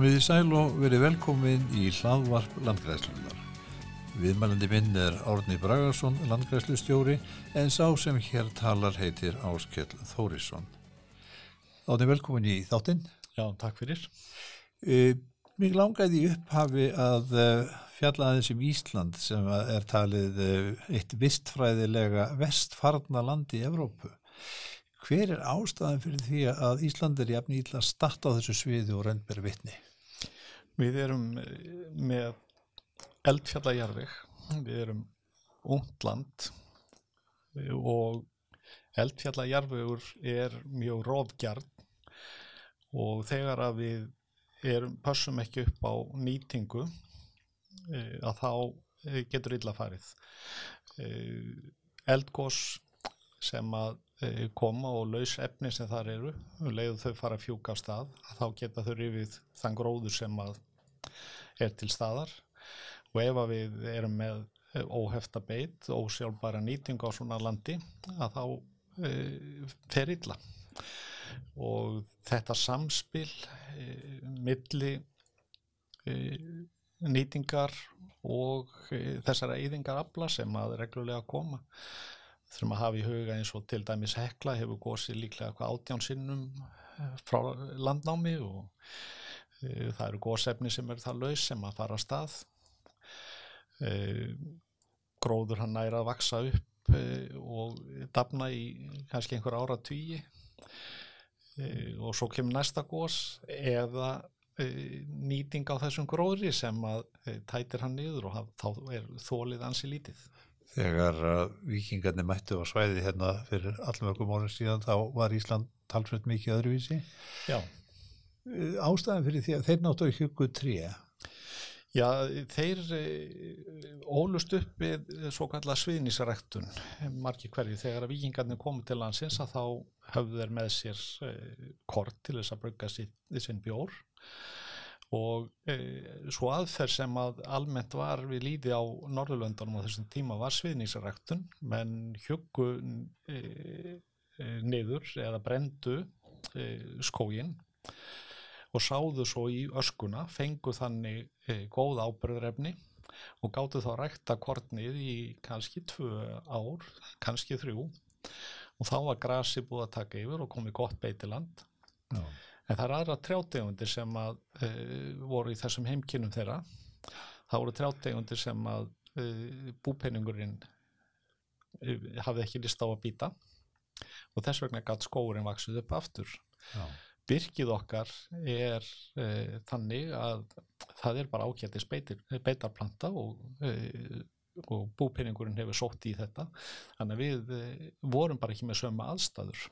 Komið í sæl og verið velkomin í hlaðvarp landgræslunar. Viðmælandi minn er Árni Bragarsson, landgræslustjóri, en sá sem hér talar heitir Áskell Þórisson. Árni, velkomin í þáttinn. Já, takk fyrir. E, Mér langaði upphafi að uh, fjalla aðeins um Ísland sem er talið uh, eitt vistfræðilega vestfarna land í Evrópu. Hver er ástæðan fyrir því að Ísland er jafn ítla starta á þessu sviði og reyndber vittni? Við erum með eldfjallajarvig, við erum ungt land og eldfjallajarvigur er mjög rófgjarn og þegar að við erum, passum ekki upp á nýtingu að þá getur illa farið. Eldgós sem að koma og laus efni sem þar eru og leiðu þau fara að fjúka á stað þá geta þau rifið þann gróður sem að er til staðar. Og ef við erum með óhefta beit og sjálfbæra nýting á svona landi að þá e, fer illa. Og þetta samspil e, milli e, nýtingar og þessara eyðingar afla sem að reglulega koma þurfum að hafa í huga eins og til dæmis hekla hefur gósið líklega eitthvað átján sinnum frá landnámi og það eru gósefni sem eru það laus sem að fara að stað e, gróður hann næra að vaksa upp e, og dafna í kannski einhver ára tugi og svo kemur næsta gós eða nýting á þessum gróðri sem að tætir hann niður og þá er þólið ansi lítið Þegar vikingarnir mættu á svæði hérna fyrir allmörgum árið síðan þá var Ísland talsveit mikið öðruvísi. Já. Ástæðan fyrir því að þeir náttu að huggu tríja? Já, þeir ólust upp við svo kallar sviðnísarektun margir hverju. Þegar að vikingarnir komu til landsins að þá höfðu þeir með sér kort til þess að brugga sinn bjór og svo aðferð sem að almennt var við líði á Norðurlöndunum á þessum tíma var sviðningsræktun menn hjöggu e, niður eða brendu skógin og sáðu svo í öskuna, fengu þannig góð ábyrðrefni og gáttu þá rækta kortnið í kannski tvö ár, kannski þrjú og þá var grasi búið að taka yfir og komið gott beitiland Já En það er aðra trjátegundir sem að uh, voru í þessum heimkinnum þeirra. Það voru trjátegundir sem að uh, búpenningurinn uh, hafði ekki list á að býta og þess vegna gætt skóurinn vaksuð upp aftur. Já. Byrkið okkar er þannig að það er bara ákjættis beitarplanta og, og búpenningurinn hefur sótt í þetta. Þannig að við vorum bara ekki með söma aðstæður.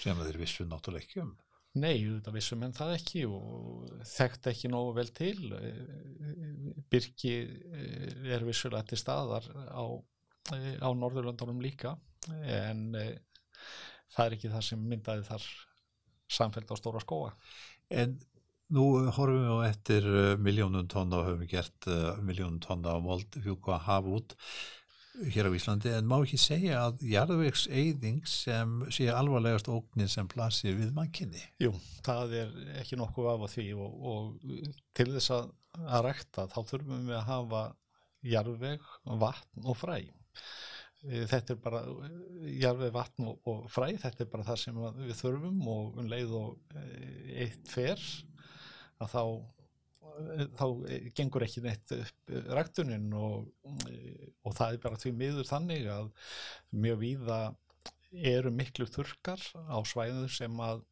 Sem þeir vissu náttúrulega ekki um. Nei, þetta vissum en það ekki og þekkt ekki nógu vel til. Birki er vissulega til staðar á, á Norðurlandunum líka en það er ekki það sem myndaði þar samfélg á stóra skóa. En nú horfum við á eftir miljónum tonna og höfum gert miljónum tonna á mold fjúka að hafa út hér á Íslandi en má ekki segja að jarðvegseyðing sem sé alvarlegast ógnin sem plasir við mannkynni? Jú, það er ekki nokkuð af að því og, og til þess að, að rekta þá þurfum við að hafa jarðveg, vatn og fræ. Þetta er bara jarðveg, vatn og, og fræ, þetta er bara það sem við þurfum og um leið og eitt fer að þá þá gengur ekki neitt upp ræktunin og, og það er bara því miður þannig að mjög víða eru miklu þurkar á svæðu sem að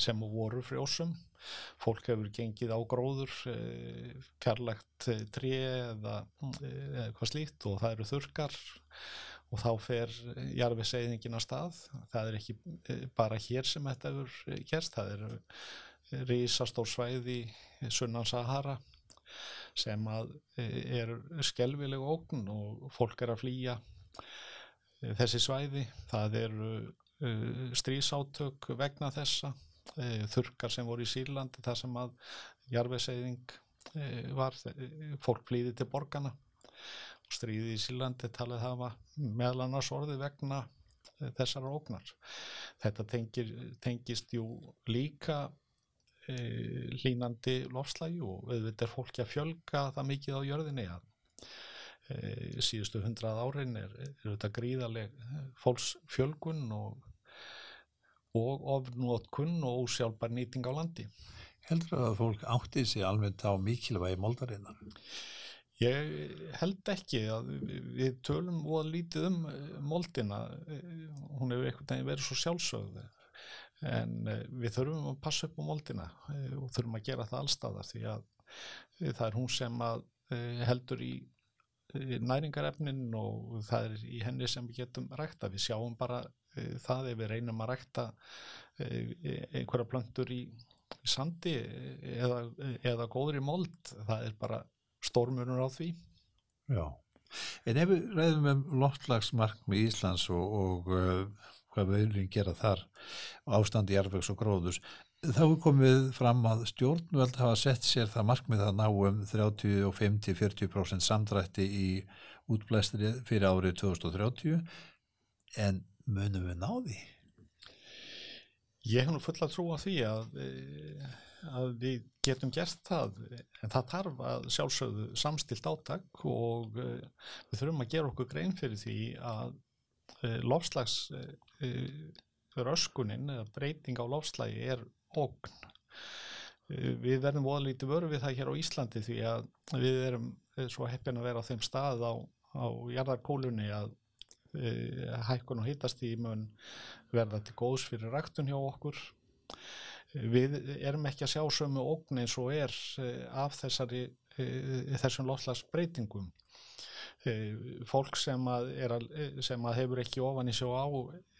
sem voru frjósum. Fólk hefur gengið á gróður fjarlagt trí eða eitthvað slíkt og það eru þurkar og þá fer jarfiseyðingin að stað. Það er ekki bara hér sem þetta hefur gerst, það eru rísastór svæði sunnan Sahara sem að er skelvileg ógn og fólk er að flýja þessi svæði. Það eru strísátök vegna þessa, þurkar sem voru í Sýrlandi þar sem að jarfeseyðing var, fólk flýði til borgarna stríði í Sýrlandi talið hafa meðal annars orði vegna þessara ógnar. Þetta tengir, tengist jú líka e, línandi lofslægi og auðvitað er fólki að fjölga það mikið á jörðinni að e, síðustu hundrað árin er, er þetta gríðaleg fólksfjölgun og, og ofnótkunn og ósjálfbar nýting á landi. Heldur að fólk átti sig alveg á mikilvægi moldarinnar? Ég held ekki að við tölum og lítið um moldina, hún hefur einhvern veginn verið svo sjálfsögðu en eh, við þurfum að passa upp á moldina eh, og þurfum að gera það allstaðar því að eh, það er hún sem að heldur í næringarefnin og það er í henni sem við getum rækta. Við sjáum bara það ef við reynum að rækta einhverja plöntur í sandi eða, eða góður í mold, það er bara stormunur á því. Já, en ef við ræðum um loftlagsmark með Íslands og, og hvað við viljum gera þar ástandi jarðvegs og gróðus þá er komið fram að stjórnvöld hafa sett sér það markmið að ná um 30 og 50-40% samdrætti í útblæstri fyrir árið 2030 en munum við náði? Ég hef nú full að trúa því að, eh, að við getum gert það en það þarf að sjálfsögðu samstilt áttak og eh, við þurfum að gera okkur grein fyrir því að Eh, lofslags röskunin eða breyting á lofslagi er ógn. Eh, við verðum voðalítið vöru við það hér á Íslandi því að við erum eh, svo heppin að vera á þeim stað á, á jarðarkólunni að hækkun og hittast í mun verða til góðs fyrir ræktun hjá okkur. Við erum ekki að sjá sömu ógn eins og er af þessari, e, þessum lofslagsbreytingum Eh, fólk sem að, að, eh, sem að hefur ekki ofan í sjó á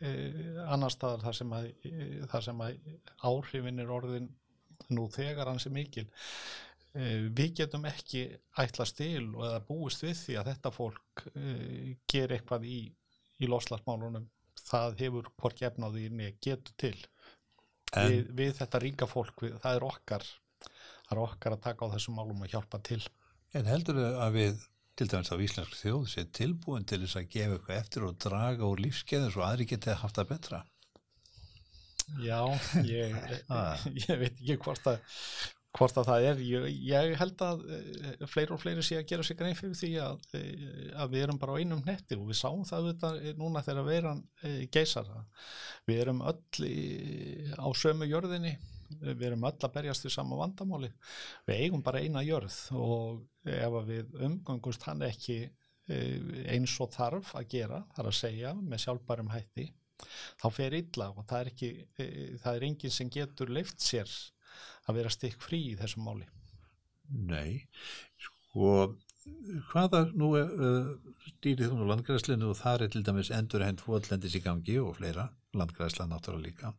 eh, annar staðar þar sem að, þar sem að áhrifin er orðin nú þegar hans er mikil við getum ekki ætla stil og eða búist við því að þetta fólk ger eitthvað í, í loslasmálunum það hefur hvort gefnaði inni getur til en, við, við þetta ríka fólk, við, það er okkar það er okkar að taka á þessum málum og hjálpa til En heldur þau að við til dæmis á Íslensk þjóð sé tilbúin til þess að gefa eitthvað eftir og draga úr lífskeiðin svo aðri geti haft það betra Já, ég, ah. ég veit ekki hvort að, hvort að það er. Ég, ég held að e, fleiri og fleiri sé að gera sig grein fyrir því að, e, að við erum bara á einum netti og við sáum það auðvitað núna þegar veran e, geysar við erum öll í, á sömu jörðinni við erum öll að berjast við sama vandamáli. Við eigum bara eina jörð og ef við umgangust hann ekki eh, eins og þarf að gera, þar að segja með sjálfbærum hætti þá fer illa og það er ekki eh, það er enginn sem getur leift sér að vera stikk frí í þessum máli Nei, sko hvaða nú uh, stýrið hún á landgræslinu og það er til dæmis endur hendt fóllendis í gangi og fleira landgræsla náttúrulega líka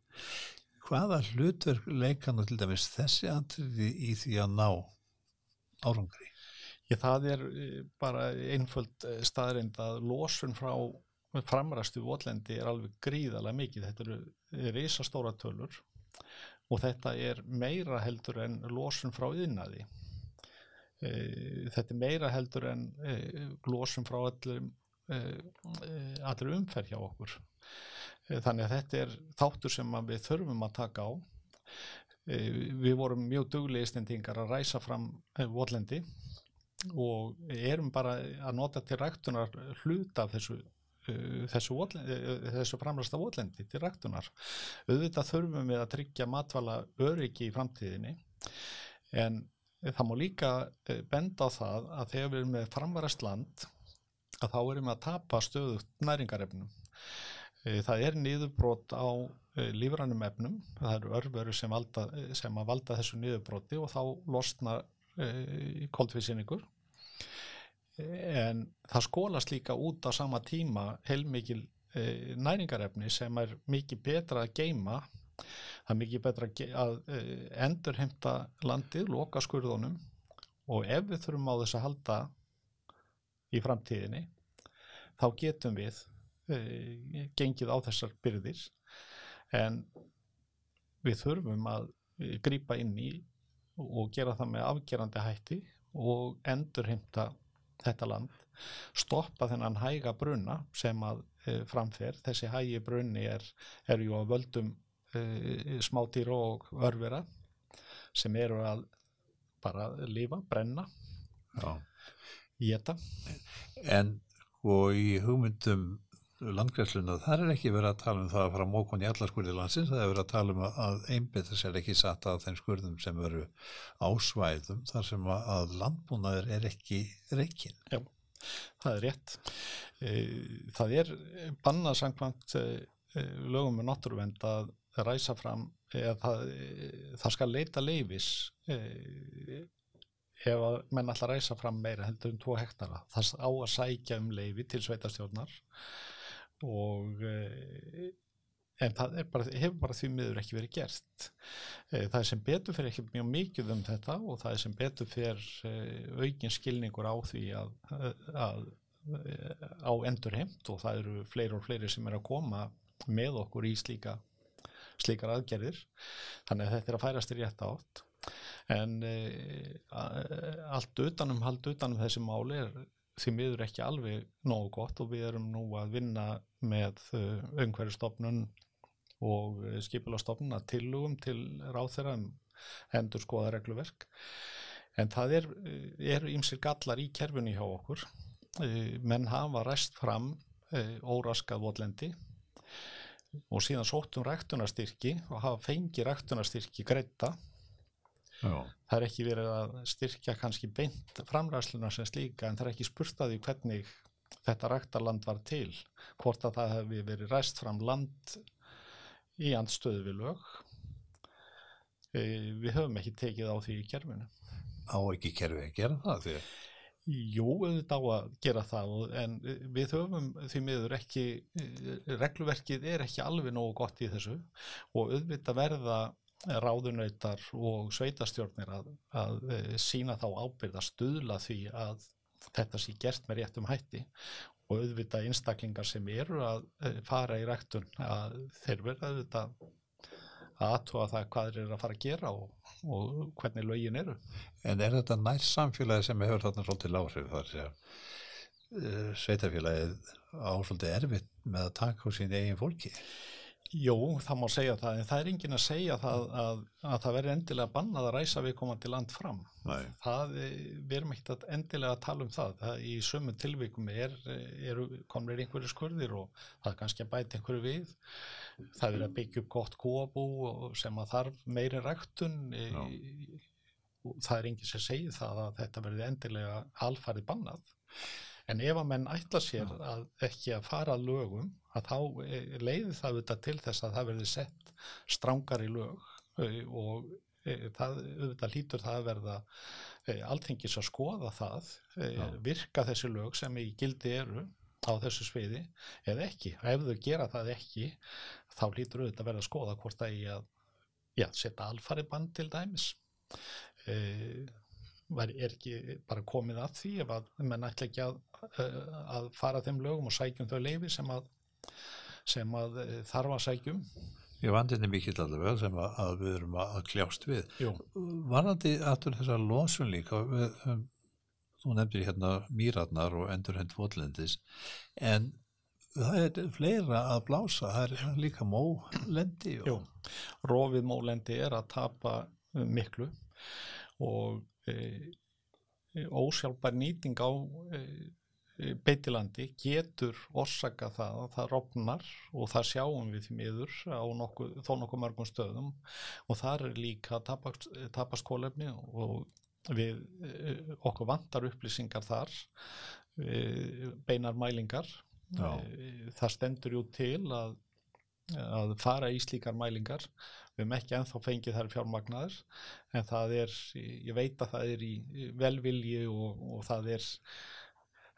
hvaða hlutverk leikana til dæmis þessi andriði í því að ná árangri? Já, það er eh, bara einföld eh, staðrind að losun frá framræstu votlendi er alveg gríðalega mikið. Þetta eru risastóra tölur og þetta er meira heldur en losun frá yðnaði. Þetta er meira heldur en losun frá allir, allir umferð hjá okkur. Þannig að þetta er þáttur sem við þurfum að taka á. Við vorum mjög duglega ístendingar að ræsa fram votlendi og erum bara að nota til ræktunar hluta af þessu, þessu, uh, þessu framræsta votlendi til ræktunar. Auðvitað þurfum við að tryggja matvala öryggi í framtíðinni en það má líka benda á það að þegar við erum með framræst land að þá erum við að tapa stöðugt næringarefnum. Það er niðurbrót á lífrænum efnum, það eru örveru sem, valda, sem að valda þessu niðurbróti og þá losna koldvísinningur en það skólast líka út á sama tíma heilmikil e, næringarefni sem er mikið betra að geima það er mikið betra að e, endurheimta landið, loka skurðunum. Og ef við þurfum á þess að halda í framtíðinni þá getum við e, gengið á þessar byrðir. En við þurfum að grýpa inn í og gera það með afgerandi hætti og endurheimta þetta land, stoppa þennan hæga brunna sem að e, framfer, þessi hægi brunni er, er ju á völdum e, smátýra og örvera sem eru að bara lifa, brenna, geta. En og í hugmyndum landgræsluna, þar er ekki verið að tala um það að fara mókun í alla skurði landsins, það er verið að tala um að einbita sér ekki satt að þeim skurðum sem veru ásvæðum þar sem að landbúnaður er ekki reikinn. Já, það er rétt. Það er bannað sangkvæmt lögum með náttúruvend að ræsa fram eða það, það skal leita leifis ef að menn alltaf ræsa fram meira heldur um 2 hektara. Það á að sækja um leifi til sveitastjórnar og en það bara, hefur bara því miður ekki verið gert. Það er sem betur fyrir ekki mjög mikið um þetta og það er sem betur fyrir aukin skilningur á því að, að á endurheimt og það eru fleiri og fleiri sem er að koma með okkur í slíka slíkar aðgerðir þannig að þetta er að færast í rétt átt en e, allt utanum hald utanum þessi máli er því miður ekki alveg nógu gott og við erum nú að vinna með umhverjastofnun og skipilastofnun að tillugum til ráþeira um endur skoða regluverk en það er, er ymsir gallar í kerfinu hjá okkur menn hafa rest fram óraskað votlendi og síðan sóttum ræktunarstyrki og hafa fengið ræktunarstyrki greita. Það er ekki verið að styrkja kannski beint framræðsluna sem slíka en það er ekki spurtaði hvernig þetta ræktarland var til hvort að það hefði verið ræst fram land í andstöðu við lög. E, við höfum ekki tekið á því í kerfinu. Á ekki kerfi að gera það því að Jú, auðvitað á að gera það en við höfum því miður ekki, regluverkið er ekki alveg nógu gott í þessu og auðvitað verða ráðunautar og sveitastjórnir að, að sína þá ábyrð að stuðla því að þetta sé gert með réttum hætti og auðvitað einstaklingar sem eru að fara í ræktun að þeir verða auðvitað að aðtóa það hvað þeir eru að fara að gera og, og hvernig lögin eru. En er þetta nær samfélagi sem hefur þarna svolítið láhrif þar sem uh, sveitafélagið á svolítið erfitt með að taka á sín eigin fólki? Jó, það má segja það, en það er engin að segja það að, að það verður endilega bannað að ræsa við komandi land fram. Það, við erum ekkert endilega að tala um það. það í sömu tilvíkum er, er, komir einhverju skurðir og það er kannski að bæta einhverju við. Það er að byggja upp gott kóabú sem að þarf meiri ræktun. Það er engin sem segir það að þetta verður endilega alfarið bannað. En ef að menn ætla sér að ekki að fara lögum að þá leiði það auðvitað til þess að það verði sett strángar í lög og það auðvitað lítur það að verða alltingis að skoða það, Já. virka þessi lög sem í gildi eru á þessu sviði eða ekki. Ef þau gera það ekki þá lítur auðvitað að verða að skoða hvort það í að já, setja alfari band til dæmis. Það er ekki bara komið að því ef að menn ætla ekki að, að fara þeim lögum og sækjum þau leifi sem að sem að þarf að sækjum Ég vandinni mikill allavega sem að, að við erum að, kljást við. Jú. Varandi aftur þessar losun líka við, um, þú nefndir hérna mýratnar og endurhend fótlendis en það er fleira að blása, það er líka mólendi og... Jú, rofið mólendi er að tapa miklu og e, ósjálfbær nýting á e, beitilandi getur orsaka það að það rofnar og það sjáum við því miður á nokkuð, þó nokkuð mörgum stöðum. Og það er líka tapaskólefni og við okkur vantar upplýsingar þar beinar mælingar. Já. það stendur jú til að, að fara í slíkar mælingar. Við hefum ekki enþá fengið þær fjármagnaður en það er, ég veit að það er í velvilji og, og það er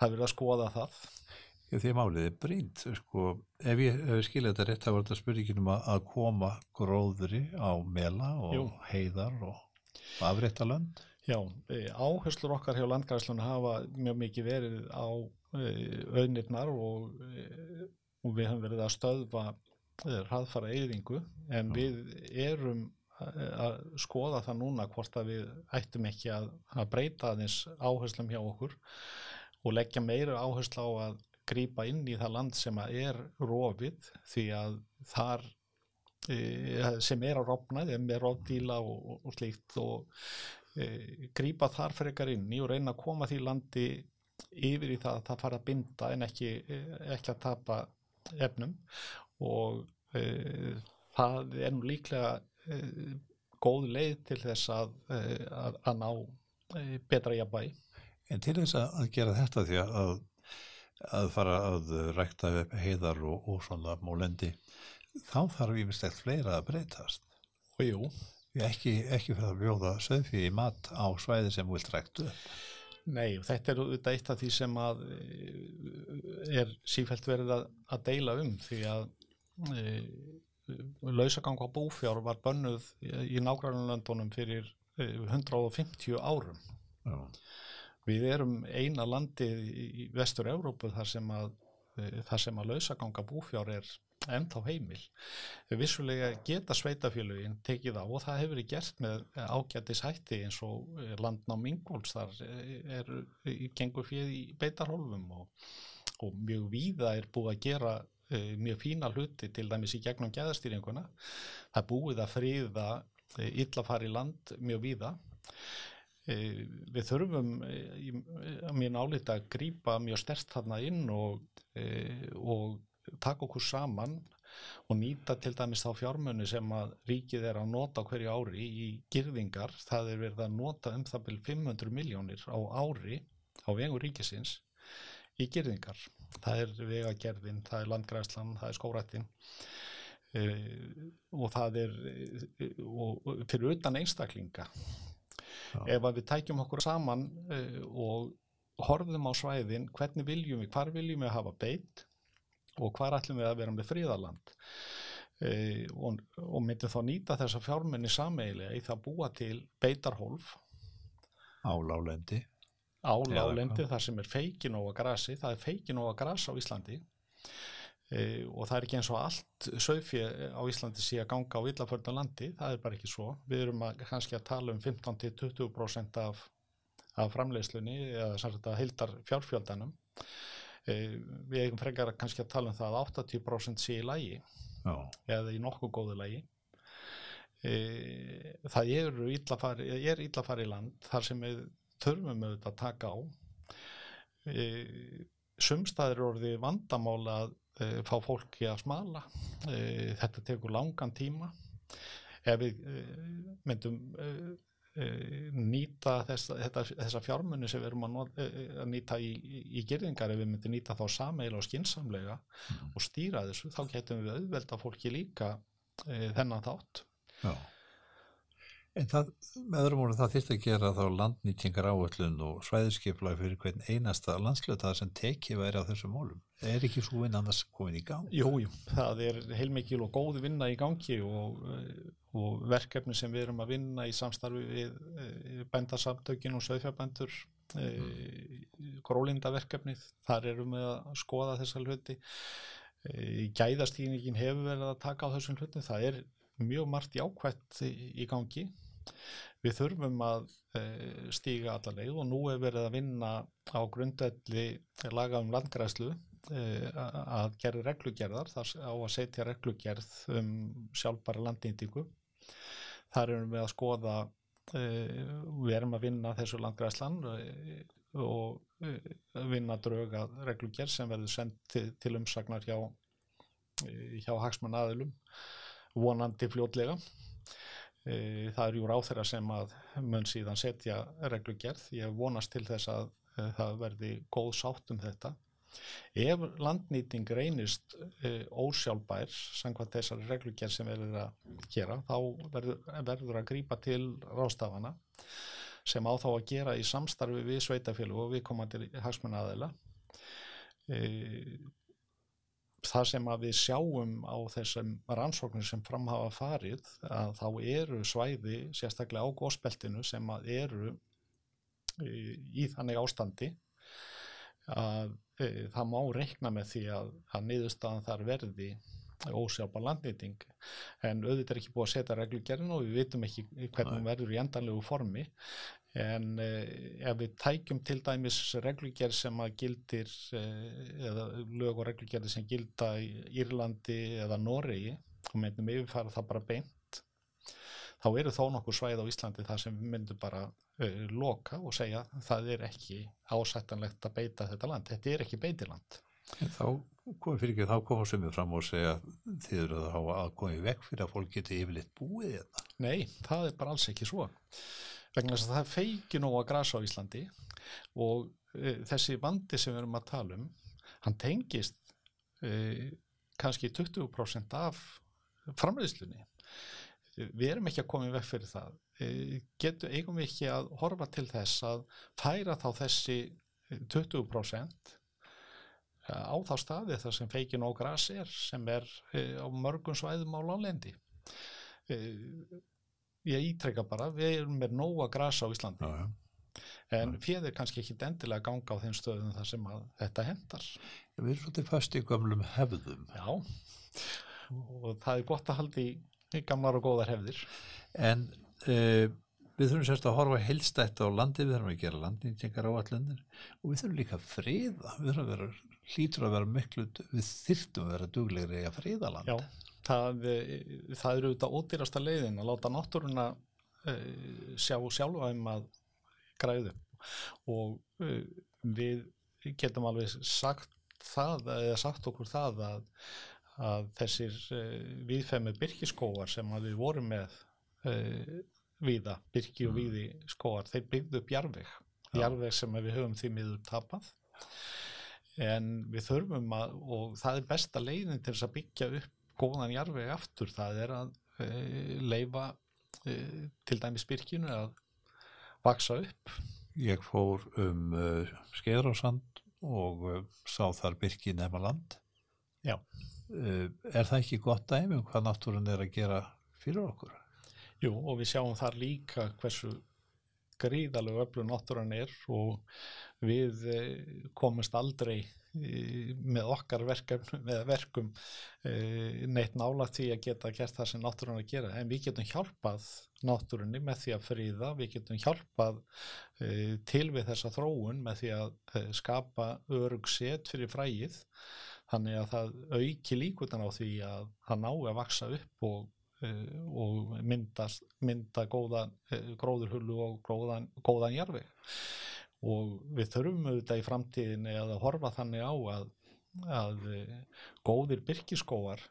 það verður að skoða það. Já, því málið er brínt sko, ef ég, ég skilja þetta rétt þá var þetta spurningin um að koma gróðri á mela og Jú. heiðar og afrétta lönd Já, e, áherslur okkar hjá landgræslunum hafa mjög mikið verið á e, auðnirnar og, e, og við hefum verið að stöðva hraðfara eyðingu. En Já. við erum að skoða það núna hvort að við ættum ekki að, að breyta aðeins áherslum hjá okkur og leggja meira áherslu á að grýpa inn í það land sem er rofið því að þar e, sem er á rofnaði, með rofdíla og, og slíkt og e, grípa þar frekar inn í og reyna að koma því landi yfir í það að það fara að binda en ekki, e, ekki að tapa efnum og e, það er nú líklega e, góð leið til þess að, e, að, að ná betra jafnvægi. En til þess að gera þetta því að, að fara að rækta upp heiðar og, og svona mólendi, þá þarf yfirstegt fleira að breytast. Og jú. Ekki, ekki fyrir að bjóða söðfí í mat á svæði sem vilt ræktu. Nei, þetta er auðvitað eitt af því sem að er sífælt verið að, að deila um því að e, lausagang á búfjár var bönnuð í nágrannlöndunum fyrir 150 árum. Já. Við erum eina landið í vestur Európu þar sem að, sem að lausaganga búfjár er ennþá heimil. Vissulega geta sveitafélugin tekið á og það hefur verið gert með ágættis hætti eins og landná Mingóls þar er, gengur fyrir í beitarhólfum og, og mjög víða er búið að gera mjög fína hluti til dæmis í gegnum gæðastýringuna. Það er búið að friða illafari land mjög víða. Við þurfum að mín álita að grýpa mjög stert þarna inn og, og taka okkur saman og nýta til dæmis þá fjármunni sem að ríkið er að nota hverju ári í girðingar. Það er verið að nota um það byrjum 500 miljónir á ári á vengur ríkisins í girðingar. Það er vegagerðin, það er landgræslan, það er skórættin og það er og fyrir utan einstaklinga. Ef að við tækjum okkur saman uh, og horfum á svæðin, hvernig viljum við, hvar viljum við hafa beitt og hvar ætlum við að vera með fríðaland og, og myndum þá nýta þessa fjármenni sameigilega í það búa til beitarhólf. Á lálendi á lálendi þar sem er feikinóa grasi, það er feikinóa gras á Íslandi e, og það er ekki eins og allt sögfi á Íslandi sé að ganga á villaförna landi, það er bara ekki svo. Við erum að, kannski að tala um 15-20% af, af framleiðslunni eða samsagt að heildar fjárfjöldanum e, við eigum frekar kannski að tala um það að 80% sé í lægi Já. eða í nokkuð góðu lægi e, það eru illafari, er illafari land þar sem við þurfum auðvitað að taka á. E, sumstaðir orði vandamála að fá fólki að smala. E, þetta tekur langan tíma. Ef við e, myndum nýta þessa, þessa fjármunni sem við erum að, nota, að nýta í, í gerðingar ef við myndum nýta þá sameil og skinsamlega mm. og stýra þessu þá getum við auðvelda fólki líka þennan þátt. Já En það, með öðrum orðum, það þýrt að gera þá landnýtingar áöllun og svæðiskiplega fyrir hvern einasta landslötaðar sem tekið væri á þessum mólum. Er ekki svo vinn annars komin í gang? Jú, jú, það er heilmikil og góð vinna í gangi og, og verkefni sem við erum að vinna í samstarfi við eh, bændarsamtökin og söðfjarbændur, mm. grólindaverkefnið, þar erum við að skoða þessa hluti. Eh, gæðastýningin hefur verið að taka á þessum hluti, það er mjög margt jákvætt í gangi við þurfum að uh, stíga alla leið og nú er verið að vinna á grundvelli laga um landgræslu uh, að gera reglugerðar þar á að setja reglugerð um sjálfbara landnýtingu þar erum við að skoða uh, við erum að vinna þessu landgræslan og vinna drauga reglugerð sem verður sendt til umsagnar hjá hjá hagsmann aðilum vonandi fljótlega. E, það er jú ráð þeirra sem að mun síðan setja reglugerð. Ég vonast til þess að e, það verði góð sátt um þetta. Ef landnýting reynist e, ósjálfbær, samkvæmt þessari reglugerð sem verður að gera, þá verður, verður að grýpa til rástafana sem á þá að gera í samstarfi við sveitafélag og við komandi hagsmenn aðeila. E, það sem að við sjáum á þessum rannsóknir sem framhafa farið að þá eru svæði sérstaklega á góðspeltinu sem að eru í, í þannig ástandi að e, það má reikna með því að, að niðurstaðan þar verði ósjálfa landnýting. En auðvitað er ekki búið að setja reglugerðin og við vitum ekki hvernig hún verður í endanlegu formi. En eh, ef við tækjum til dæmis reglugerð sem að gildir eh, eða lög og reglugerði sem gilda í Írlandi eða Noregi og myndum yfirfæra það bara beint þá eru þó nokkur svæð á Íslandi þar sem við myndum bara uh, loka og segja það er ekki ásættanlegt að beita þetta land, þetta er ekki beitiland. Þá komum fyrir ekki, þá komum sem við fram og segja þið eru hafa að koma í vekk fyrir að fólk geti yfirleitt búið þetta. Nei, það er bara alls ekki svo. Vegna þess að það feikin og að grasa á Íslandi og e, þessi vandi sem við erum að tala um hann tengist e, kannski 20% af framleiðslunni. Við erum ekki að koma í vekk fyrir það. E, getum, eigum við ekki að horfa til þess að færa þá þessi 20% á þá staði þar sem feikin og græs er sem er á mörgum svæðum á lálendi ég ítrekka bara við erum með nóga græs á Íslandi. Já, já. en fjöður kannski ekki endilega ganga á þeim stöðum þar sem þetta hendar Við erum svolítið fast í gömlum hefðum. já og það er gott að haldi gamlar og góðar hefðir. En uh, við þurfum sérst að horfa heilstætt á landi, við þurfum að gera landnýtingar á allendir og við þurfum líka að friða, við þurfum að vera, hlýtur að vera miklu, við þyrftum að vera duglegri að friða land. já, það, eh, það eru auðvitað ódýrasta leiðin að láta náttúruna uh, sjá sjálfa um að græðu og uh, við getum alveg sagt það, eða sagt okkur það að, að þessir uh, viðfemi byrkiskóar sem við vorum með víða, byrki og víði skóar, þeir byggðu upp jarveg, jarveg sem við höfum því miður tapað en við þurfum að, og það er besta leiðin til þess að byggja upp góðan jarveg aftur, það er að uh, leifa uh, til dæmis byrkinu að vaksa upp Ég fór um uh, Skeiðrásand og uh, sá þar byrki nema land. Já. Uh, er það ekki gott dæmi um hvað náttúrun er að gera fyrir okkur? Jú, og við sjáum þar líka hversu gríðalegu öflun náttúran er og við eh, komumst aldrei eh, með okkar verkum, með verkum eh, neitt nála því að geta gert það sem náttúran að gera. En við getum hjálpað náttúrunni með því að fríða, við getum hjálpað til við þessa þróun með því að skapa örug set fyrir frægið þannig að það auki líkutan á því að það nái að vaksa upp og og mynda, mynda góðan uh, gróðurhullu og góðan, góðan jarfi og við þurfum auðvitað í framtíðinni að horfa þannig á að, að uh, góðir byrkiskóar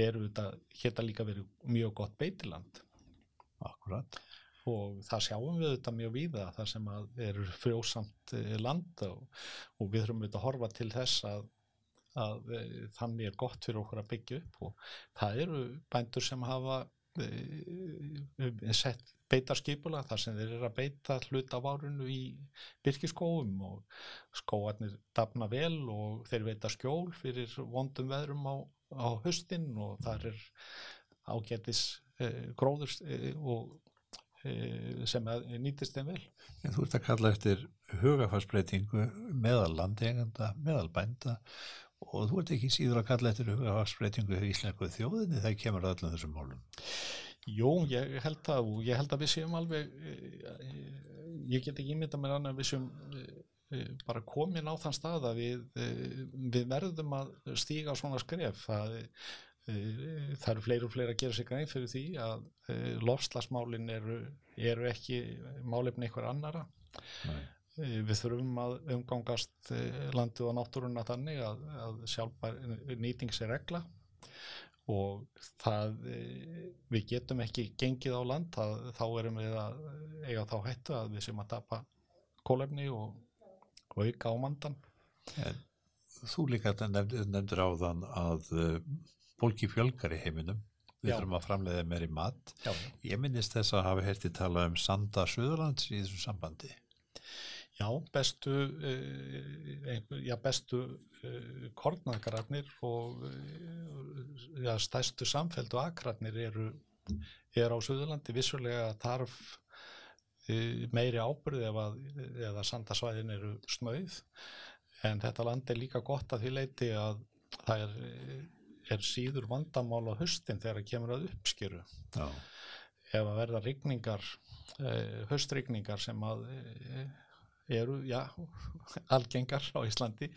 eru auðvitað geta líka verið mjög gott beitiland Akkurat. og það sjáum við auðvitað mjög víða þar sem að eru frjósamt eh, land og, og við þurfum auðvitað að horfa til þess að að e, þannig er gott fyrir okkur að byggja upp og það eru bændur sem hafa e, sett beitarskipula þar sem þeir eru að beita hlut af árunu í byrkiskóum og skóarnir dafna vel og þeir veita skjól fyrir vondum veðrum á, á höstin og þar er ágætis e, gróður e, og e, sem nýtist þeim vel. En þú ert að kalla eftir hugafarsbreytingu meðal landeganda, meðal bænda og þú ert ekki síður að kalla eftir hugafarsbreytingu í Íslengu þjóðinni þegar kemur að öllum þessum málum. Jú, ég held það og ég held að við séum alveg, ég get ekki ímynda mér annað að við séum bara komin á þann stað að við, við verðum að stíga svona skref. Það, það eru fleiri og fleiri að gera sig grein fyrir því að lofslagsmálin eru, eru ekki málefni einhver annara. Nei. Við þurfum að umgangast landið og náttúruna þannig að, að sjálfbær nýting sér regla og það, við getum ekki gengið á land, að, þá erum við að eiga þá hættu að við sem að tapa kólefni og, og auka ámandan. En, þú líka nefndir, nefndir á þann að fólki fjölgar í heiminum, við Já. þurfum að framleiða meir í mat. Já. Ég minnist þess að hafa herti tala um Sanda Suðurlands í þessum sambandi. Já, bestu, uh, já, bestu uh, kornagrarnir og uh, já, stæstu samfeld og agrarnir eru, eru á Suðurlandi vissulega þarf meiri ábyrði ef að eða sandasvæðin eru snöið en þetta land er líka gott að því leiti að það er, er síður vandamál á höstin þegar það kemur að uppskjöru. Ef að verða rigningar, höstrigningar sem að eru, já, algengar á Íslandi,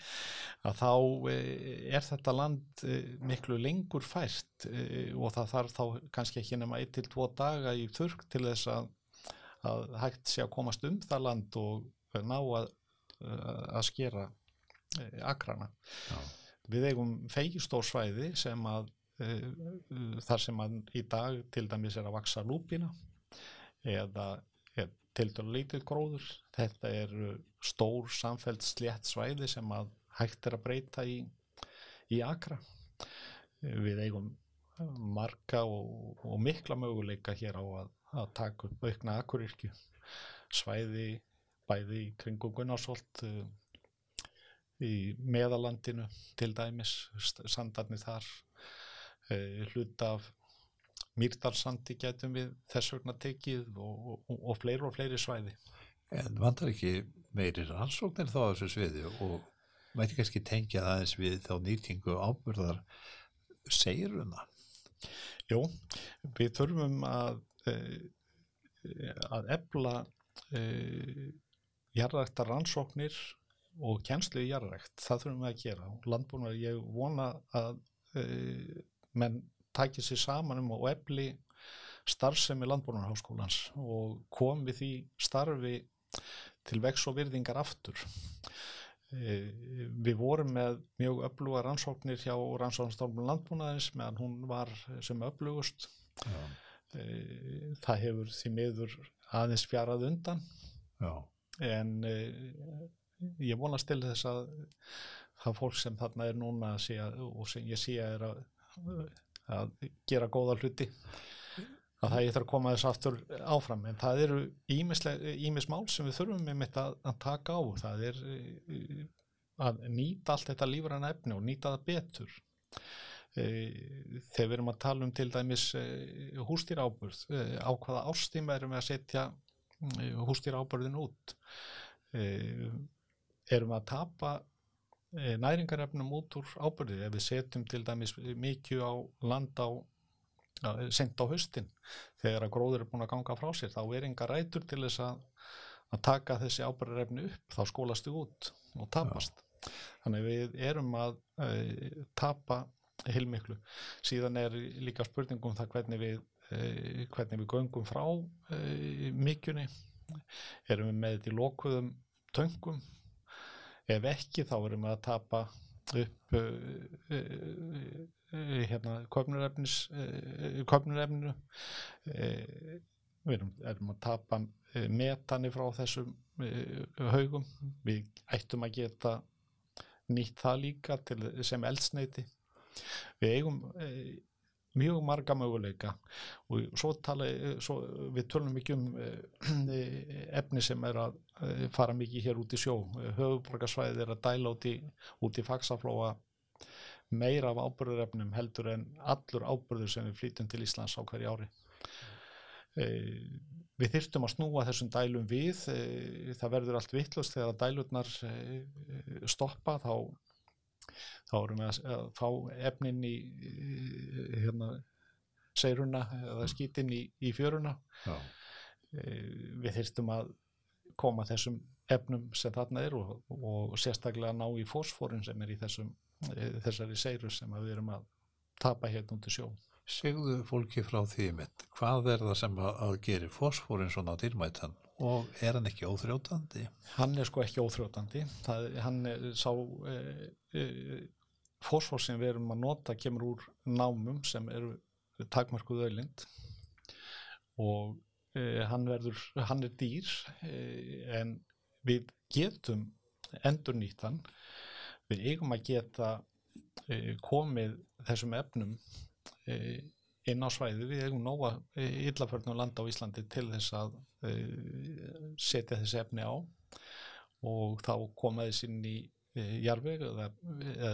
að þá eh, er þetta land eh, miklu lengur fært eh, og það þarf þá kannski ekki nema 1-2 daga í þurrk til þess að, að hægt sé að komast um það land og ná að, að skera akrana. Já. Við eigum feigistórsvæði sem að þar sem að í dag til dæmis er að vaksa lúpina eða til dælu lítið gróður. Þetta er stór samfelt slétt svæði sem að hægt er að breyta í, í akra. Við eigum marga og, og mikla möguleika hér á að, að taka upp aukna akurirkju. Svæði bæði í kringum Gunnarsholt, í meðalandinu til dæmis, sandarnir þar, eh, hluta af Mýrdalsandi getum við þess vegna tekið og, og, og fleiri og fleiri svæði. En vandar ekki meiri rannsóknir þá á þessu sviði og mæti kannski tengja það eins við þá nýtingu ábyrðar seiruna? Jú, við þurfum að, eh, að efla eh, jarðræktar rannsóknir og kjenslu í jarðrækt. Það þurfum við að gera. Landbúin að ég vona að menn tækið sér saman um og efli starfsemi landbúinarháskólans og kom við því starfi til vex og virðingar aftur. E, við vorum með mjög öfluga rannsóknir hjá rannsóknarstofnum landbúnaðins meðan hún var sem öflugust. Já. E, það hefur því miður aðeins fjarað undan Já. en e, ég vonast til þess að það fólk sem þarna er núna sé að, og sem ég að er að að gera góða hluti. Að það getur að koma þess aftur áfram. En það eru ímis mál sem við þurfum með mitt að, að taka á. Það er eh, að nýta allt þetta lífræna efni og nýta það betur. Eh, þegar við erum að tala um til dæmis eh, hústýráburð á hvaða ástíma erum við að setja hústýráburðin út? Erum við að tapa næringarefnum út úr ábyrði ef við setjum til dæmis mikið á land á sent á höstin þegar að gróður er búin að ganga frá sér þá er enga rætur til þess að, að taka þessi ábyrðarefni upp. Þá skólast þið út og tapast. Ja. þannig við erum að e, tapa heilmiklu. Síðan er líka spurningum það hvernig við e, hvernig við göngum frá e, mikjunni erum við með þetta í lokuðum töngum ef ekki þá erum við að tapa upp uh, uh, uh, hérna köpnurefninu við erum, erum að tapa metani frá þessum haugum. Við ættum að geta nýtt það líka til, sem eldsneiti við eigum mjög marga möguleika. Og svo tala svo, við tölum mikið um efni sem er að fara mikið hér út í sjó. Höfuborgarsvæðið er að dæla út í, í faksaflóa meira af ábyrðurefnum heldur en allur ábyrður sem við flýtum til Íslands á hverju ári. E, við þyrtum að snúa þessum dælum við. E, það verður allt vittlust þegar dælurnar e, stoppa þá þá erum við að fá efnin í hérna, seiruna eða skýtin í, í fjöruna. Já. Við þyrstum að koma þessum efnum sem þarna er og, og sérstaklega ná í fósfórin sem er í þessum, þessari seiru sem við erum að tapa hérna út í sjó Segðu fólki frá því mitt, hvað er það sem að, að gerir fósfórin svona dýrmættan og er hann ekki óþrjótandi? Hann er sko ekki óþrjótandi það, hann er sá e, e, fósfor sem við erum að nota kemur úr námum sem eru takmarkuð öðlind og hann verður, hann er dýr e, en við getum endur nýttan við eigum að geta e, komið þessum efnum inn á svæði, við eigum nóga yllaförnum landa á Íslandi til þess að setja þessi efni á og þá koma þess inn í Eh, jarfeg eða, eða,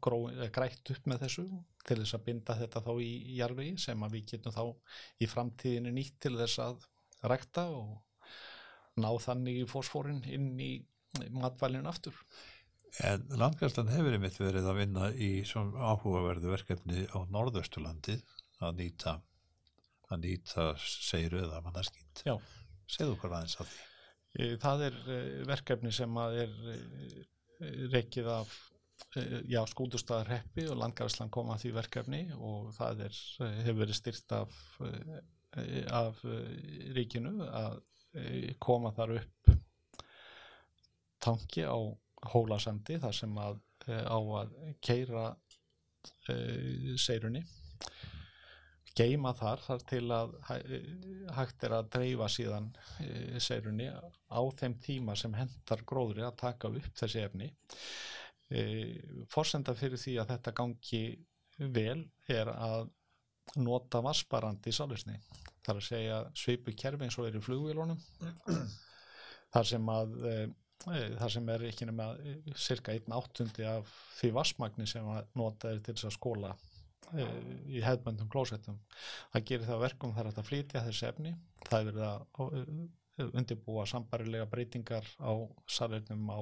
eða grætt upp með þessu til þess að binda þetta þá í jarfegi sem að við getum þá í framtíðinu nýtt til þess að rækta og ná þannig í fósfórin inn í matvælinu aftur. En landgæslan hefur einmitt verið að vinna í áhugaverðu verkefni á norðausturlandi að nýta að nýta seiru eða mannarskýnt. Já. Segðu okkur aðeins af því. Það er verkefni sem að er reikið af já, skútustæðarheppi og landgaræslan kom að því verkefni og það er, hefur verið styrt af, af ríkinu að koma þar upp tanki á hólasandi þar sem að á að keira seirunni geima þar þar til að hægt er að dreifa síðan e, seirunni á þeim tíma sem hendar gróðri að taka upp þessi efni. E, forsenda fyrir því að þetta gangi vel er að nota vassbarandi í sálusni. Það er að segja svipu kerfi eins og er í flugvílunum. Þar sem að e, þar sem er ekki nema cirka einn áttundi af því vassmagni sem að nota er til þess að skóla í hefðböndum klósettum. Það gerir það verkum þar að flytja þessi efni. Það er verið að undirbúa sambarilega breytingar á salernum á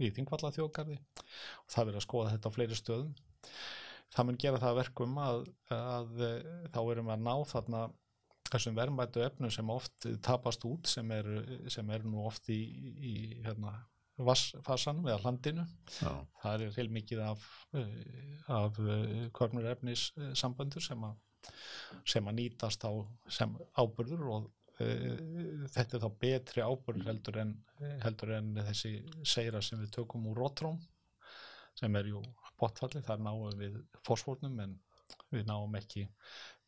í Þingvalla þjókarði og það verið að skoða þetta á fleiri stöðum. Það mun gera það verkum að, að þá erum við að ná þarna þessum verðmættu efnum sem oft tapast út sem eru er nú oft í, í hérna, vassfasanum eða landinu. Já. Það er heil mikið af, eh, af eh, kornurefnis samböndur sem, sem að nýtast á sem ábyrður og þetta er þá betri ábyrður heldur en, heldur en þessi seira sem við tökum úr rótróm sem er jú botfalli, þar náum við fósfórnum en við náum ekki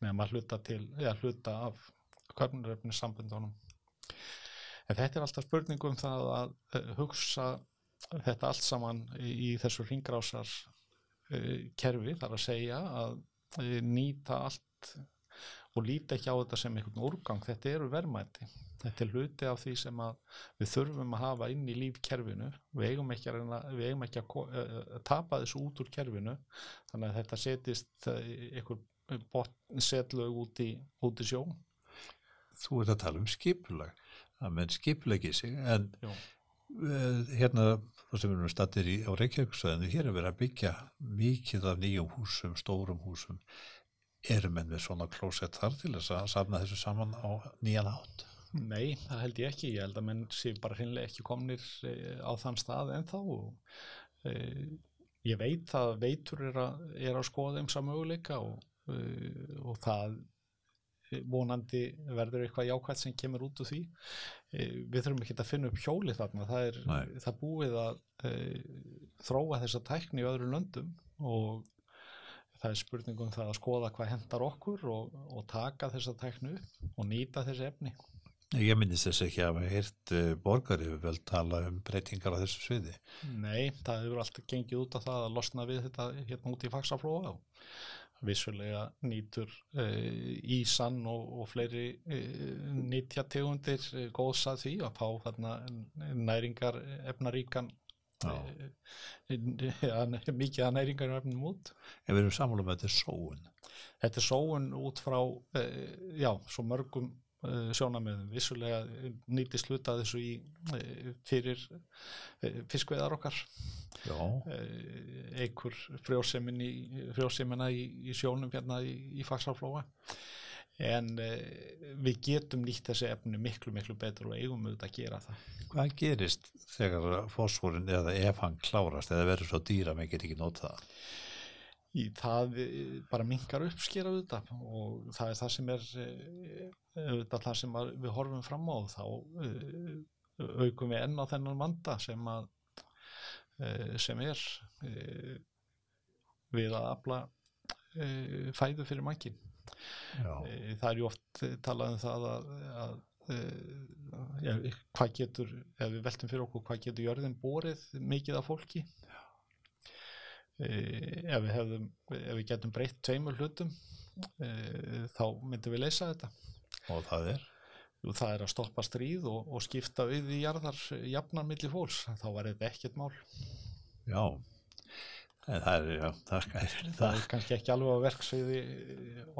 með að hluta til, eða hluta af kornurefnis samböndunum En þetta er alltaf spurning um það að uh, hugsa þetta allt saman í, þessu ringrásar uh, kerfi, þar að segja að uh, nýta allt og líta ekki á þetta sem einhvern úrgang, þetta eru verðmæti. Þetta er hluti af því sem við þurfum að hafa inn í lífkerfinu, við eigum ekki að, eigum ekki að, að tapa þessu út úr kerfinu, þannig að þetta setist einhver setlu út í, í sjó. Þú ert að tala um skipulag að menn skipleiki sig. En uh, hérna þá sem við erum stattir á Reykjavíksvæðinu hér er verið að byggja mikið af nýjum húsum, stórum húsum eru menn með svona klósett þar til þess að safna þessu saman á nýjan átt? Nei, það held ég ekki. Ég held að menn sé bara hinnlega ekki komnir eh, á þann stað en þá og e, ég veit að veitur er að, er að skoða um samöguleika og, e, og það vonandi verður eitthvað jákvæmt sem kemur út úr því. Við þurfum ekki að finna upp hjóli þarna. Það er það búið að e, þróa þessa tækni í öðru löndum og það er spurningum það að skoða hvað hendar okkur og, og taka þessa tæknu og nýta þessi efni. Ég minnist þess ekki að við heirt e, borgari við vel tala um breytingar á þessu sviði. Nei, það hefur alltaf gengið út af það að losna við þetta hérna út í fagsaflóða og vissulega nýtur uh, ísann og, og fleiri uh, nýtjategundir uh, góðs að því að fá þarna næringar efnaríkan mikið að næringar efnum út. En við erum samfélag með þetta er sóun. Þetta er sóun út frá já, svo mörgum sjónamöðum vissulega nýtist hluta þessu í fyrir fiskveðar okkar. Einhver frjósemina í, í sjónum hérna í, í fagsarflóa en eh, við getum nýtt þessi efni miklu miklu betur og eigum auðvitað að gera það Hvað gerist þegar fósfórin eða ef hann klárast eða verður svo dýra með getur ekki nót það? Í það bara mingar uppskera auðvitað og það er það sem er auðvitað það sem við horfum fram á þá aukum við enn á þennan manda sem að Eh, sem er eh, við að afla eh, fæðu fyrir mankin það er ju oft talað um það að, að ja, hvað getur ef við veltum fyrir okkur hvað getur jörðin borið mikið af fólki? Ef við hefðum ef við getum breytt tveimur hlutum þá myndum við leysa þetta. Og það er? Það er að stoppa stríð og, og skipta við í jarðar jafnar millir fólks, þá var þetta ekkert mál. Já það er, já, það, er, það er kannski ekki alveg á verksviði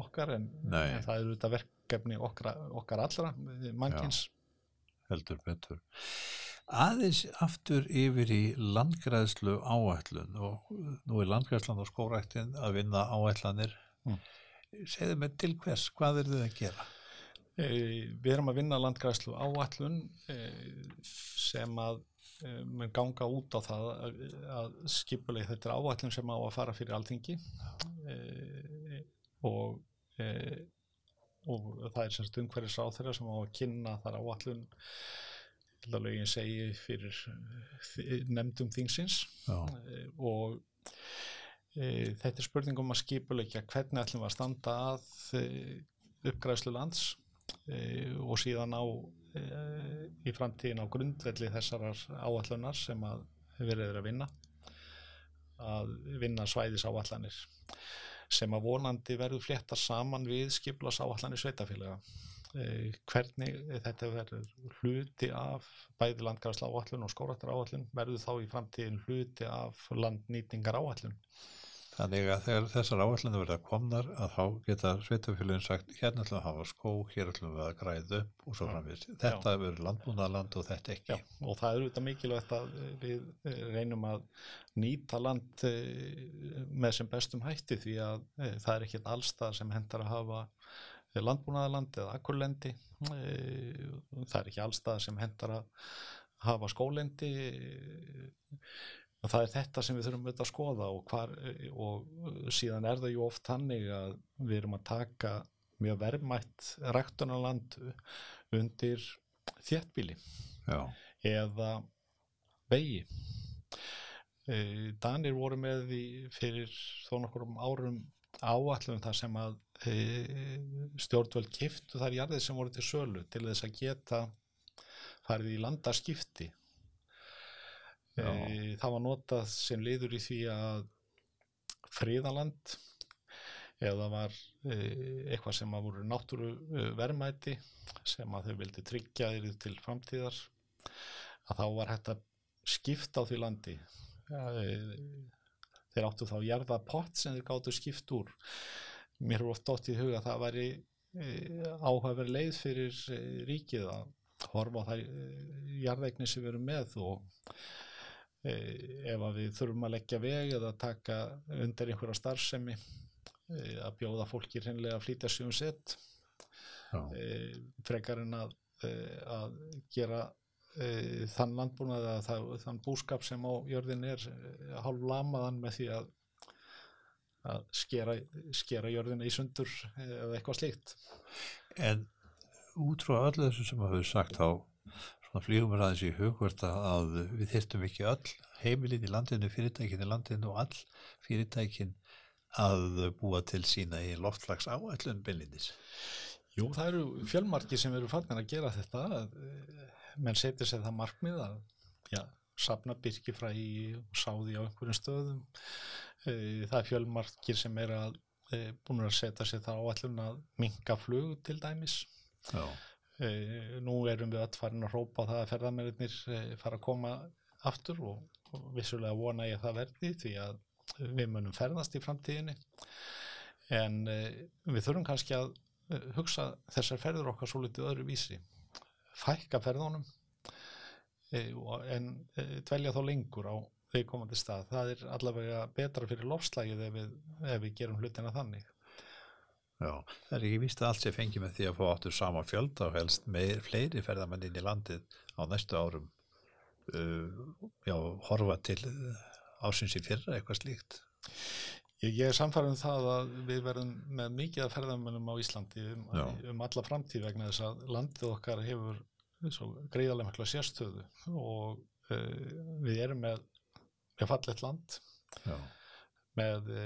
okkar en, en það er þetta verkefni okkar, okkar allra mannkins heldur betur. Aðeins aftur yfir í landgræðslu áætlun og nú er landgræðslan og skóræktin að vinna áætlanir. Mm. segðu mig til hvers, hvað er þið að gera? e, við erum að vinna landgræslu áallun e, sem að e, mun ganga út á það að, að skipuleg þetta er áallun sem á að fara fyrir alþingi e, og, e, og það er semst umhverjus á þeirra sem á að kynna þar áallun lögin segi fyrir nefndum þingsins Já. og e, þetta er spurning um að skipuleikja hvernig ætlum við að standa að e, uppgræðslu lands e, og síðan á e, í framtíðin á grundvelli þessarar áallunar sem að verið er að vinna að vinna svæðis áallanir sem að vonandi verður flétta saman við skiplas áallanir sveitafélaga e, hvernig þetta verður hluti af bæði landgræðsla áallun og skóratar áallun verður þá í framtíðin hluti af landnýtingar áallun Þannig að þegar þessar áallinu verða komnar að þá geta sveitafélagin sagt hérna ætlum við að hafa skó, hér ætlum við að græða upp og svo framvist. Þetta verður landbúnaðaland og þetta ekki. Já, og það er auðvitað mikilvægt að við eh, reynum að nýta land eh, með sem bestum hætti því að eh, það er ekkert allstað sem hendar að hafa landbúnaðaland eða akkurlendi. Það er ekki allstað sem hendar að hafa skólendi og það er þetta sem við þurfum auðvitað að skoða og, hvar, og síðan er það ju oft hannig að við erum að taka mjög verðmætt ræktunarland undir þéttbíli Já. eða vegi e, Danir voru með því fyrir þó nokkur um árum áallum þar sem að e, stjórnvöld kiftu þar jarðið sem voru til sölu til þess að geta farið í landaskipti E, það var notað sem liður í því að fríðaland eða var e, eitthvað sem að voru náttúru e, verðmæti sem að þau vildi tryggja þeirri til framtíðar að þá var hægt að skipta á því landi. Þeir áttu þá jarðapott sem þeir gáttu skipt úr. Mér er oft ótt í huga að það væri áhugaverð leið fyrir ríkið að horfa á það jarðeigni sem við erum með og ef að við þurfum að leggja veg eða taka undir einhverja starfsemi að bjóða fólki hreinlega að flýta sig um sett frekar en að, að gera þann landbúnað eða þann búskap sem á jörðin er hálf lamaðan með því að, að skera, skera jörðina í sundur eða eitthvað slíkt. En út frá öllu þessu sem að hafa sagt á svona flýgum við aðeins í hugvert að við þyrstum ekki öll heimilin í landinu, fyrirtækin í landinu og all fyrirtækin að búa til sína í loftlags áætlun byllinis. Jú, það eru fjölmarki sem eru fannir að gera þetta. Menn setja sér það markmið að já, sapna byrkifræði og sáði á einhverjum stöðum. Það er fjölmarkir sem er að búin að setja sér það áætlun að minga flug til dæmis. Já. E, nú erum við öll farin að rópa það að ferðarmennir e, fara að koma aftur og, vissulega vona ég að það verði því að við munum ferðast í framtíðinni. En e, við þurfum kannski að hugsa þessar ferður okkar svo litið öðru vísi fækka ferðunum en dvelja þá lengur á viðkomandi stað. Það er allavega betra fyrir lofslægið ef við, ef við gerum hlutina þannig Já, það er ekki víst að allt sé fengið með því að fá áttur sama fjölda og helst meir fleiri ferðamenn inn í landið á næstu árum. Uh, já, horfa til ásins í fyrra eitthvað slíkt. Ég, ég er samfærið um það að við verðum með mikið af ferðamennum á Íslandi um, um alla framtíð vegna þess að landið okkar hefur greiðarlega mikla sérstöðu og uh, við erum með, með fallet land. Já. Með e,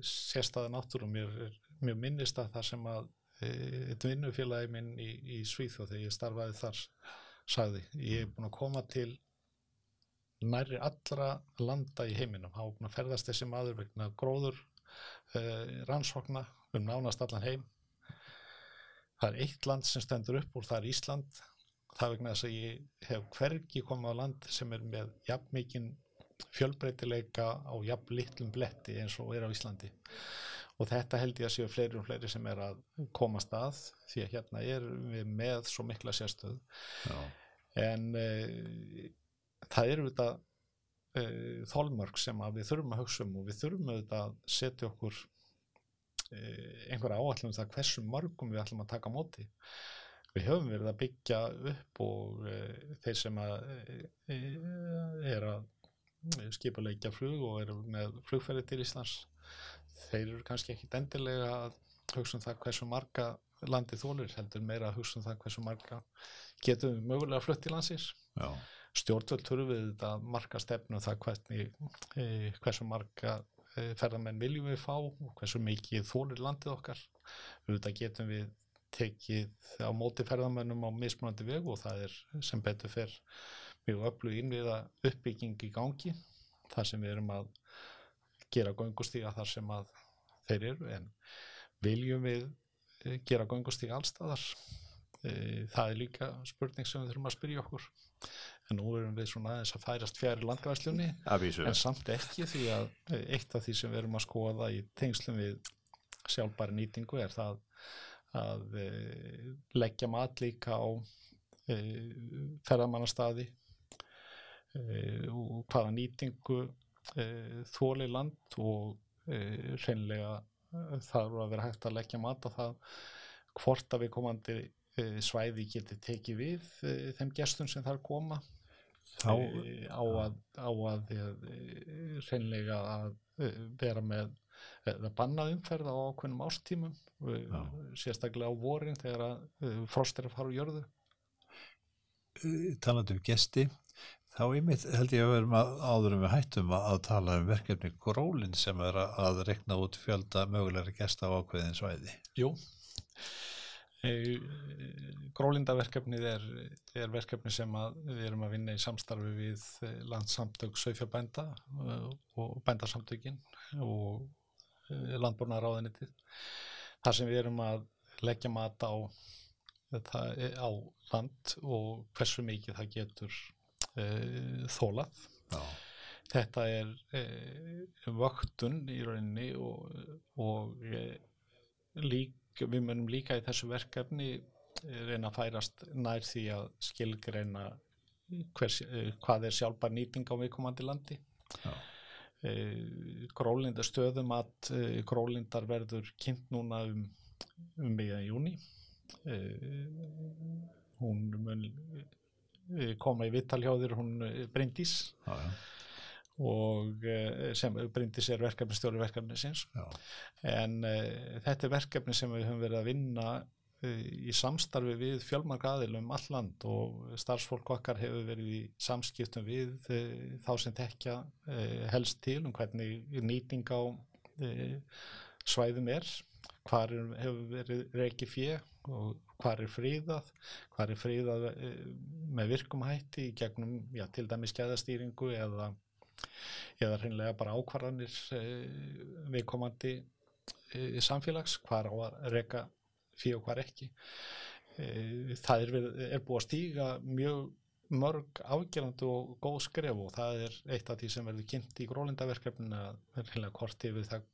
sérstæða náttúrum mér, mér minnist að það sem að eitt e, minn í, í Svíþjóð þegar ég starfaði þar sagði, ég hef búin að koma til næri allra landa í heiminum, hafa búin að ferðast þessi maður vegna gróður e, rannsókna um nánast allan heim. Það er eitt land sem stendur upp úr, það er Ísland. Það vegna þess að ég hef hvergi komið á land sem er með jafn mikinn fjölbreytileika á jafn litlum bletti eins og er á Íslandi og þetta held ég að séu fleiri og fleiri sem er að komast að því að hérna er við með svo mikla sérstöð Já. en e, það eru þetta e, þólmörk sem við þurfum að hugsa um og við þurfum að setja okkur einhverja áallum það hversu mörgum við ætlum að taka móti við höfum verið að byggja upp og þeir sem að er að skipuleikja flug og eru með flugferði til Íslands þeir eru kannski ekki endilega að hugsa um það hversu marga landið þólir heldur meira að hugsa um það hversu marga getum við mögulega flutt í landsins. Já. stjórnvöld þurfum við þetta marga stefnu um það hvernig, e, hversu marga e, ferðamenn viljum við fá og hversu mikið þólir landið okkar. Þetta getum við tekið á móti ferðamennum á mismunandi veg og það er sem betur fer mjög öflug innviða uppbygging í gangi. Þar sem við erum að gera göngustíga þar sem að þeir eru en viljum við eh, gera göngustíga allstaðar eh, það er líka spurning sem við þurfum að spyrja okkur. En nú erum við svona aðeins að færast fjari landgræðslunni en samt ekki því að eh, eitt af því sem við erum að skoða í tengslum við sjálfbæri nýtingu er það að leggja mat líka á ferðamannastadi e, og hvaða nýtingu þóli land og reynlega þarf að vera hægt að leggja mat á það hvort að við komandi svæði geti tekið við þeim gestum sem þar koma. Þá, á að, á að reynlega að vera með eða bannað umferð á ákveðnum ástímum Já. sérstaklega á vorin þegar að frost er að fara úr jörðu. Talandu um gesti þá einmitt held ég að verum að áðurum við hættum að tala um verkefni Grólin sem er að rekna út fjölda mögulega gesta á ákveðin svæði. Jú. Grólindaverkefnið er, er verkefni sem við erum að vinna í samstarfi við landsamtök Söifjabænda og bændasamtökin og landbúrnaráðinitið þar sem við erum að leggja mat á, þetta, á land og hversu mikið það getur e, þólað Já. þetta er e, vöktun í rauninni og, og e, lík, við munum líka í þessu verkefni reyna að færast nær því að skilgreina hvers, hvað er sjálfbar nýting á viðkomandi landi. Já. Eh, grólinda stöðum að eh, grólindar verður kynnt núna um, um meða júni eh, hún mun koma í vittalhjóðir hún Bryndís. Já, og sem Bryndís er verkefnistjóri verkefni sinns en uh, þetta er verkefni sem við höfum verið að vinna í samstarfi við fjölmark aðilum um all land og starfsfólk okkar hefur verið í samskiptum við þá sem tekja helst til um hvernig nýting á svæðum er hvar er, hefur verið reiki fjö og hvar er fríðað hvar er fríðað með virkumhætti gegnum já, til dæmis skæðastýringu eða, eða hreinlega bara ákvarðanir viðkomandi samfélags hvar á að reyka fyrir hvað ekki. E, það er, er búið að stíga mjög mörg afgerandi og góð skref og það er eitt af því sem verður kynnt í grólindaverkefnin að verður hvort yfir það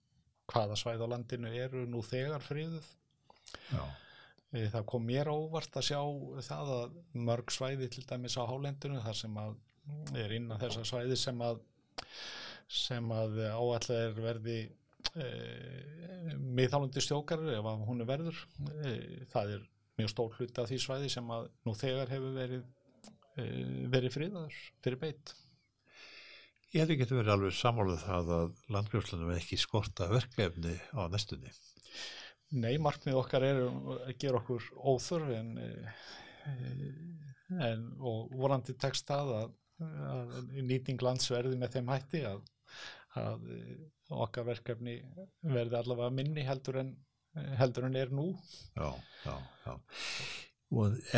hvaða svæð á landinu eru nú þegar fríðuð Já. E, það kom mér óvart að sjá það að mörg svæði til dæmis á hálendinu þar sem að er innan þessa svæði sem að sem að áallega er verði e, miðhálandi stjókar ef hún er verður. E, það er mjög stór hluti af því svæði sem að nú þegar hefur verið e, verið friðaður fyrir beitt Ég hef ekki verið alveg samálið það að landgrjóðslanum er ekki skorta verkefni á næstunni. Nei, markmið okkar er að gera okkur óþörf en, en og vorandi tekst það að, að nýting landsverði með þeim hætti að, að okkar verkefni verði allavega minni heldur en, heldur en er nú. Já, já, já.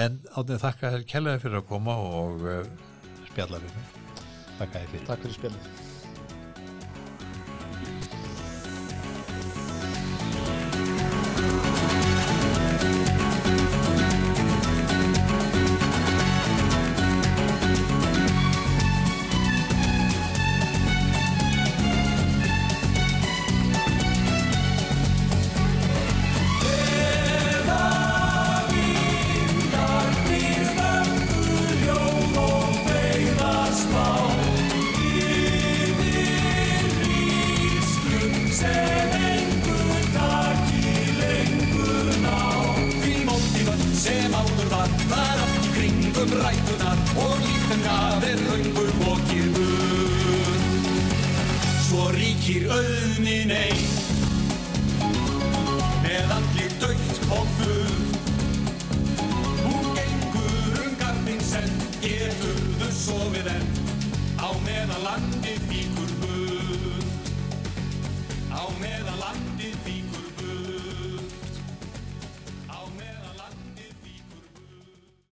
En átnið þakka þér kellaði fyrir að koma og uh, spjalla við mig Takk fyrir Takk fyrir spjallið